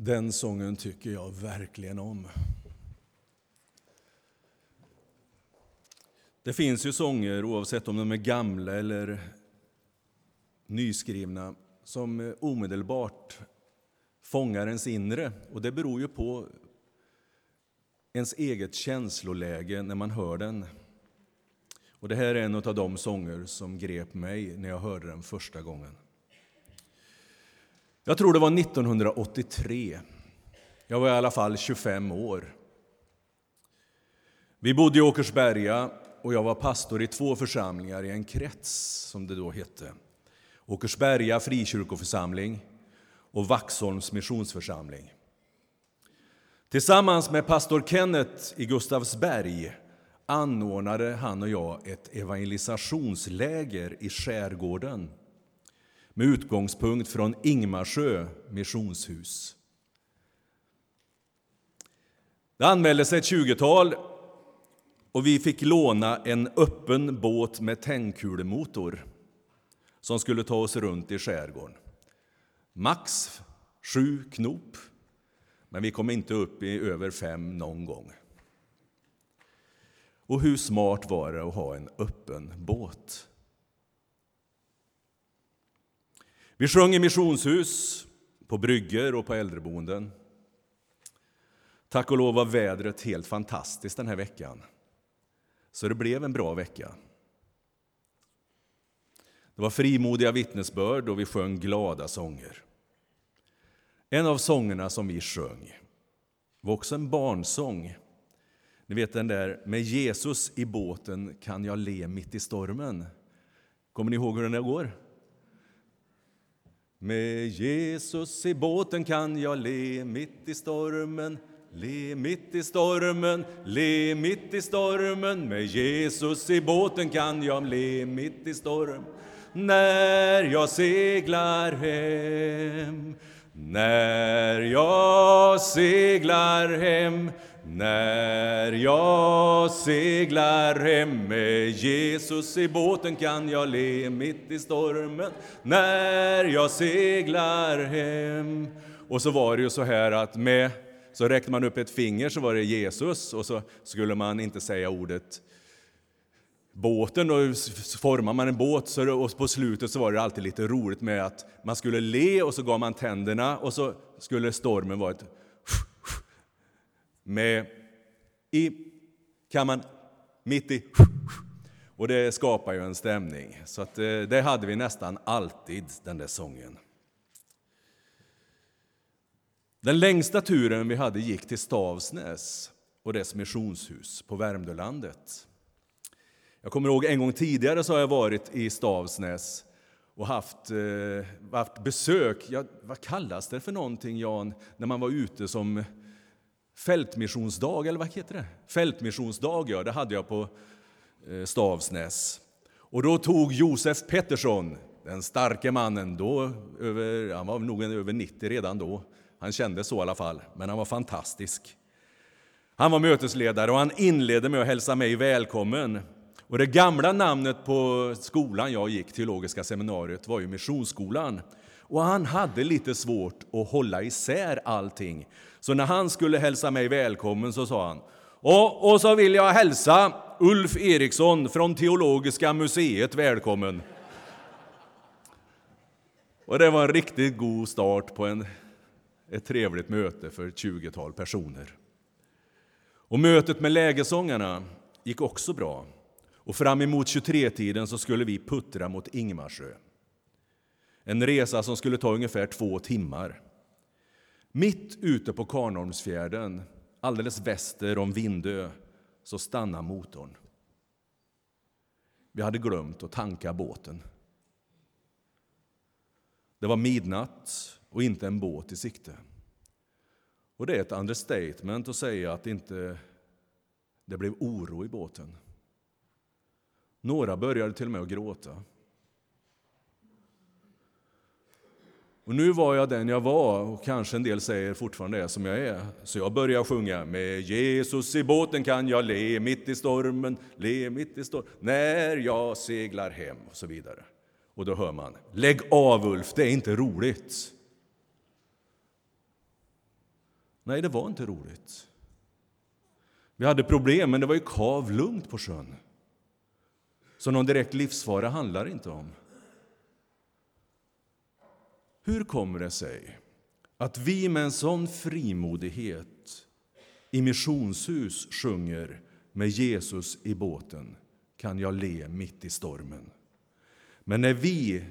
Den sången tycker jag verkligen om. Det finns ju sånger, oavsett om de är gamla eller nyskrivna, som omedelbart fångar ens inre. Och det beror ju på ens eget känsloläge när man hör den. Och det här är en av de sånger som grep mig när jag hörde den första gången. Jag tror det var 1983. Jag var i alla fall 25 år. Vi bodde i Åkersberga och jag var pastor i två församlingar i en krets, som det då hette. Åkersberga frikyrkoförsamling och Vaxholms missionsförsamling. Tillsammans med pastor Kenneth i Gustavsberg anordnade han och jag ett evangelisationsläger i skärgården med utgångspunkt från Ingmarsö missionshus. Det anmälde sig ett tjugotal och vi fick låna en öppen båt med tändkulemotor som skulle ta oss runt i skärgården. Max sju knop, men vi kom inte upp i över fem någon gång. Och hur smart var det att ha en öppen båt? Vi sjöng i missionshus, på brygger och på äldreboenden. Tack och lov var vädret helt fantastiskt den här veckan. Så det blev en bra vecka. Det var frimodiga vittnesbörd och vi sjöng glada sånger. En av sångerna som vi sjöng var också en barnsång. Ni vet den där med Jesus i båten kan jag le mitt i stormen. Kommer ni ihåg hur den där går? Med Jesus i båten kan jag le mitt i stormen Le mitt i stormen, le mitt i stormen. Med Jesus i båten kan jag le mitt i storm. När jag seglar hem När jag seglar hem när jag seglar hem med Jesus i båten kan jag le mitt i stormen när jag seglar hem. Och så var det ju så här att med så räckte man upp ett finger så var det Jesus och så skulle man inte säga ordet båten och formar man en båt så och på slutet så var det alltid lite roligt med att man skulle le och så gav man tänderna och så skulle stormen vara ett med i kan man mitt i och det skapar ju en stämning. Så att, eh, det hade vi nästan alltid, den där sången. Den längsta turen vi hade gick till Stavsnäs och dess missionshus på Värmdölandet. Jag kommer ihåg en gång tidigare så har jag varit i Stavsnäs och haft, eh, haft besök. Ja, vad kallas det för någonting, Jan, när man var ute som fältmissionsdag, eller vad heter det? Fältmissionsdag, ja, det hade jag på eh, Stavsnäs. Och då tog Josef Pettersson, den starke mannen, då över, han var nog över 90 redan då, han kände så i alla fall, men han var fantastisk. Han var mötesledare och han inledde med att hälsa mig välkommen. Och det gamla namnet på skolan jag gick, Teologiska seminariet, var ju Missionsskolan. Och han hade lite svårt att hålla isär allting. Så när han skulle hälsa mig välkommen så sa han och, och så vill jag hälsa Ulf Eriksson från Teologiska museet välkommen. Och det var en riktigt god start på en, ett trevligt möte för ett 20-tal personer. Och mötet med lägesångarna gick också bra. Och fram emot 23-tiden så skulle vi puttra mot Ingmarsö. En resa som skulle ta ungefär två timmar. Mitt ute på Karnholmsfjärden, alldeles väster om Vindö, så stannade motorn. Vi hade glömt att tanka båten. Det var midnatt och inte en båt i sikte. Och det är ett understatement att säga att inte det blev oro i båten. Några började till och med att gråta. Och nu var jag den jag var och kanske en del säger fortfarande är som jag är. Så jag börjar sjunga med Jesus i båten kan jag le mitt i stormen, le mitt i stormen, när jag seglar hem och så vidare. Och då hör man, lägg av Ulf, det är inte roligt. Nej, det var inte roligt. Vi hade problem, men det var ju kav lugnt på sjön. Så någon direkt livsfara handlar det inte om. Hur kommer det sig att vi med en sån frimodighet i missionshus sjunger med Jesus i båten kan jag le mitt i stormen. Men när vi,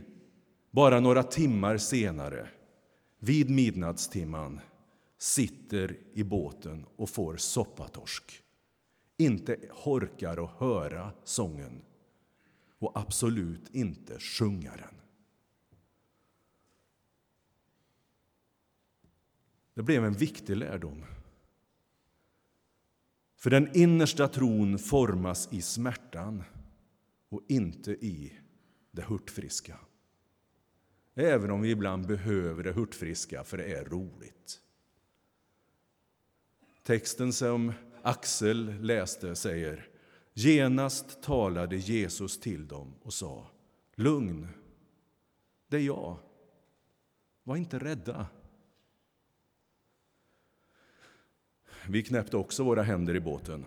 bara några timmar senare, vid midnattstimman sitter i båten och får soppatorsk, inte orkar att höra sången och absolut inte sjunga den. Det blev en viktig lärdom. För den innersta tron formas i smärtan och inte i det hurtfriska. Även om vi ibland behöver det hurtfriska för det är roligt. Texten som Axel läste säger Genast talade Jesus till dem och sa Lugn, det är jag. Var inte rädda. Vi knäppte också våra händer i båten.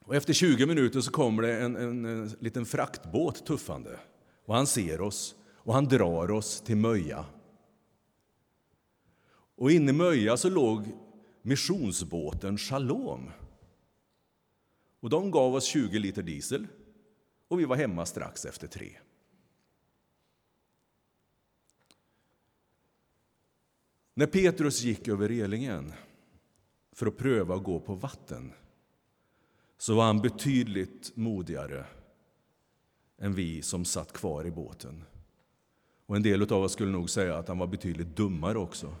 Och efter 20 minuter så kommer det en, en, en liten fraktbåt tuffande. Och han ser oss och han drar oss till Möja. Och inne i Möja så låg missionsbåten Shalom. Och de gav oss 20 liter diesel och vi var hemma strax efter tre. När Petrus gick över relingen för att pröva att gå på vatten så var han betydligt modigare än vi som satt kvar i båten. Och En del av oss skulle nog säga att han var betydligt dummare också.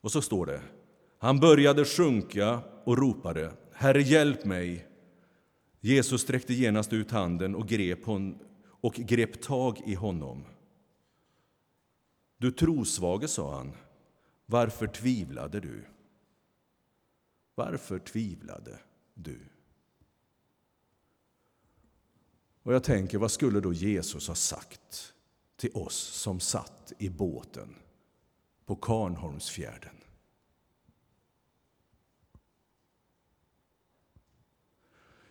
Och så står det. Han började sjunka och ropade Herre, hjälp mig. Jesus sträckte genast ut handen och grep, hon, och grep tag i honom. Du trosvage, sa han, varför tvivlade du? Varför tvivlade du? Och jag tänker, vad skulle då Jesus ha sagt till oss som satt i båten på Karnholmsfjärden?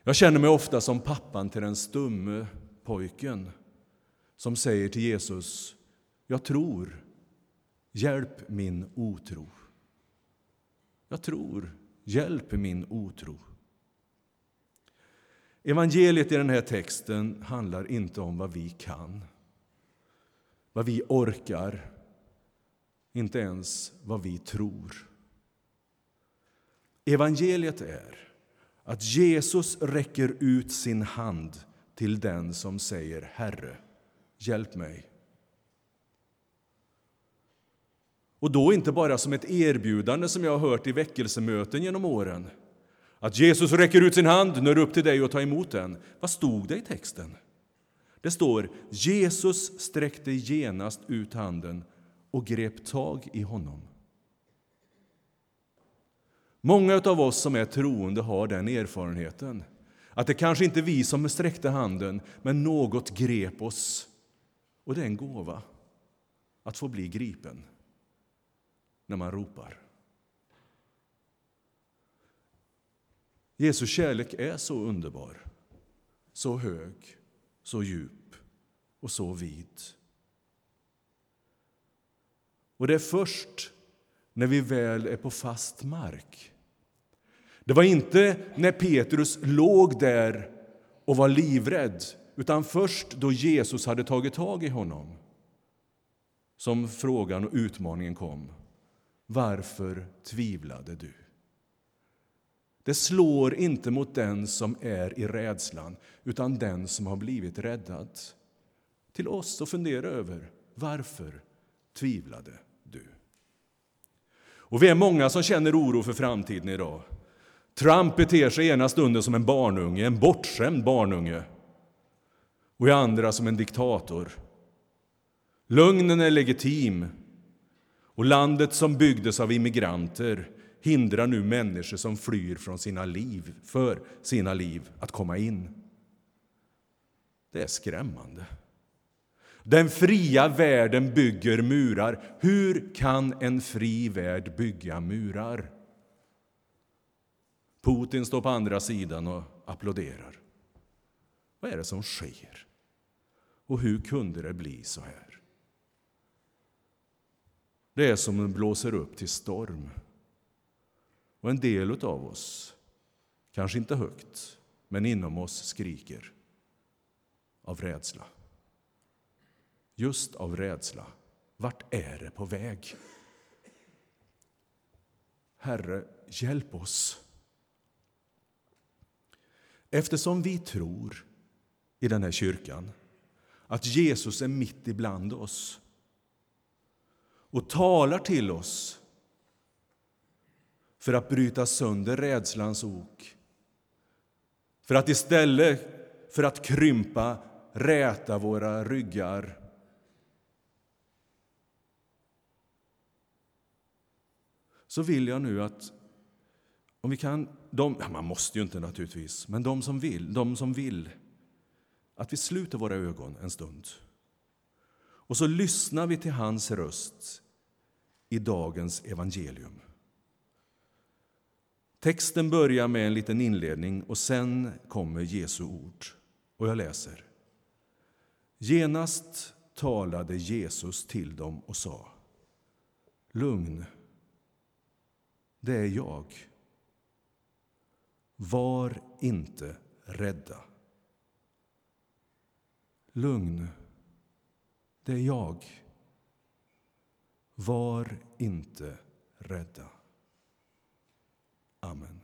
Jag känner mig ofta som pappan till den stumme pojken som säger till Jesus jag tror. Hjälp min otro. Jag tror. Hjälp min otro. Evangeliet i den här texten handlar inte om vad vi kan, vad vi orkar, inte ens vad vi tror. Evangeliet är att Jesus räcker ut sin hand till den som säger Herre, hjälp mig. Och då inte bara som ett erbjudande som jag har hört i väckelsemöten genom åren. Att Jesus räcker ut sin hand, nu är det upp till dig att ta emot den. Vad stod det i texten? Det står Jesus sträckte genast ut handen och grep tag i honom. Många av oss som är troende har den erfarenheten. Att det kanske inte är vi som sträckte handen, men något grep oss. Och det är en gåva att få bli gripen när man ropar. Jesu kärlek är så underbar, så hög, så djup och så vid. Och det är först när vi väl är på fast mark. Det var inte när Petrus låg där och var livrädd utan först då Jesus hade tagit tag i honom som frågan och utmaningen kom. Varför tvivlade du? Det slår inte mot den som är i rädslan, utan den som har blivit räddad. Till oss att fundera över varför tvivlade du? Och Vi är många som känner oro för framtiden idag. Trump beter sig ena stunden som en barnunge, en bortskämd barnunge och i andra som en diktator. Lögnen är legitim, och landet som byggdes av immigranter hindrar nu människor som flyr från sina liv, för sina liv att komma in. Det är skrämmande. Den fria världen bygger murar. Hur kan en fri värld bygga murar? Putin står på andra sidan och applåderar. Vad är det som sker? Och hur kunde det bli så här? Det är som den blåser upp till storm. Och en del av oss, kanske inte högt, men inom oss skriker av rädsla. Just av rädsla. Vart är det på väg? Herre, hjälp oss. Eftersom vi tror i den här kyrkan att Jesus är mitt ibland oss och talar till oss för att bryta sönder rädslans ok. För att istället för att krympa räta våra ryggar. Så vill jag nu att om vi kan, de, man måste ju inte naturligtvis, men de som vill, de som vill att vi sluter våra ögon en stund. Och så lyssnar vi till hans röst i dagens evangelium. Texten börjar med en liten inledning och sen kommer Jesu ord. Och jag läser. Genast talade Jesus till dem och sa Lugn, det är jag. Var inte rädda. Lugn, det är jag. Var inte rädda. Amen.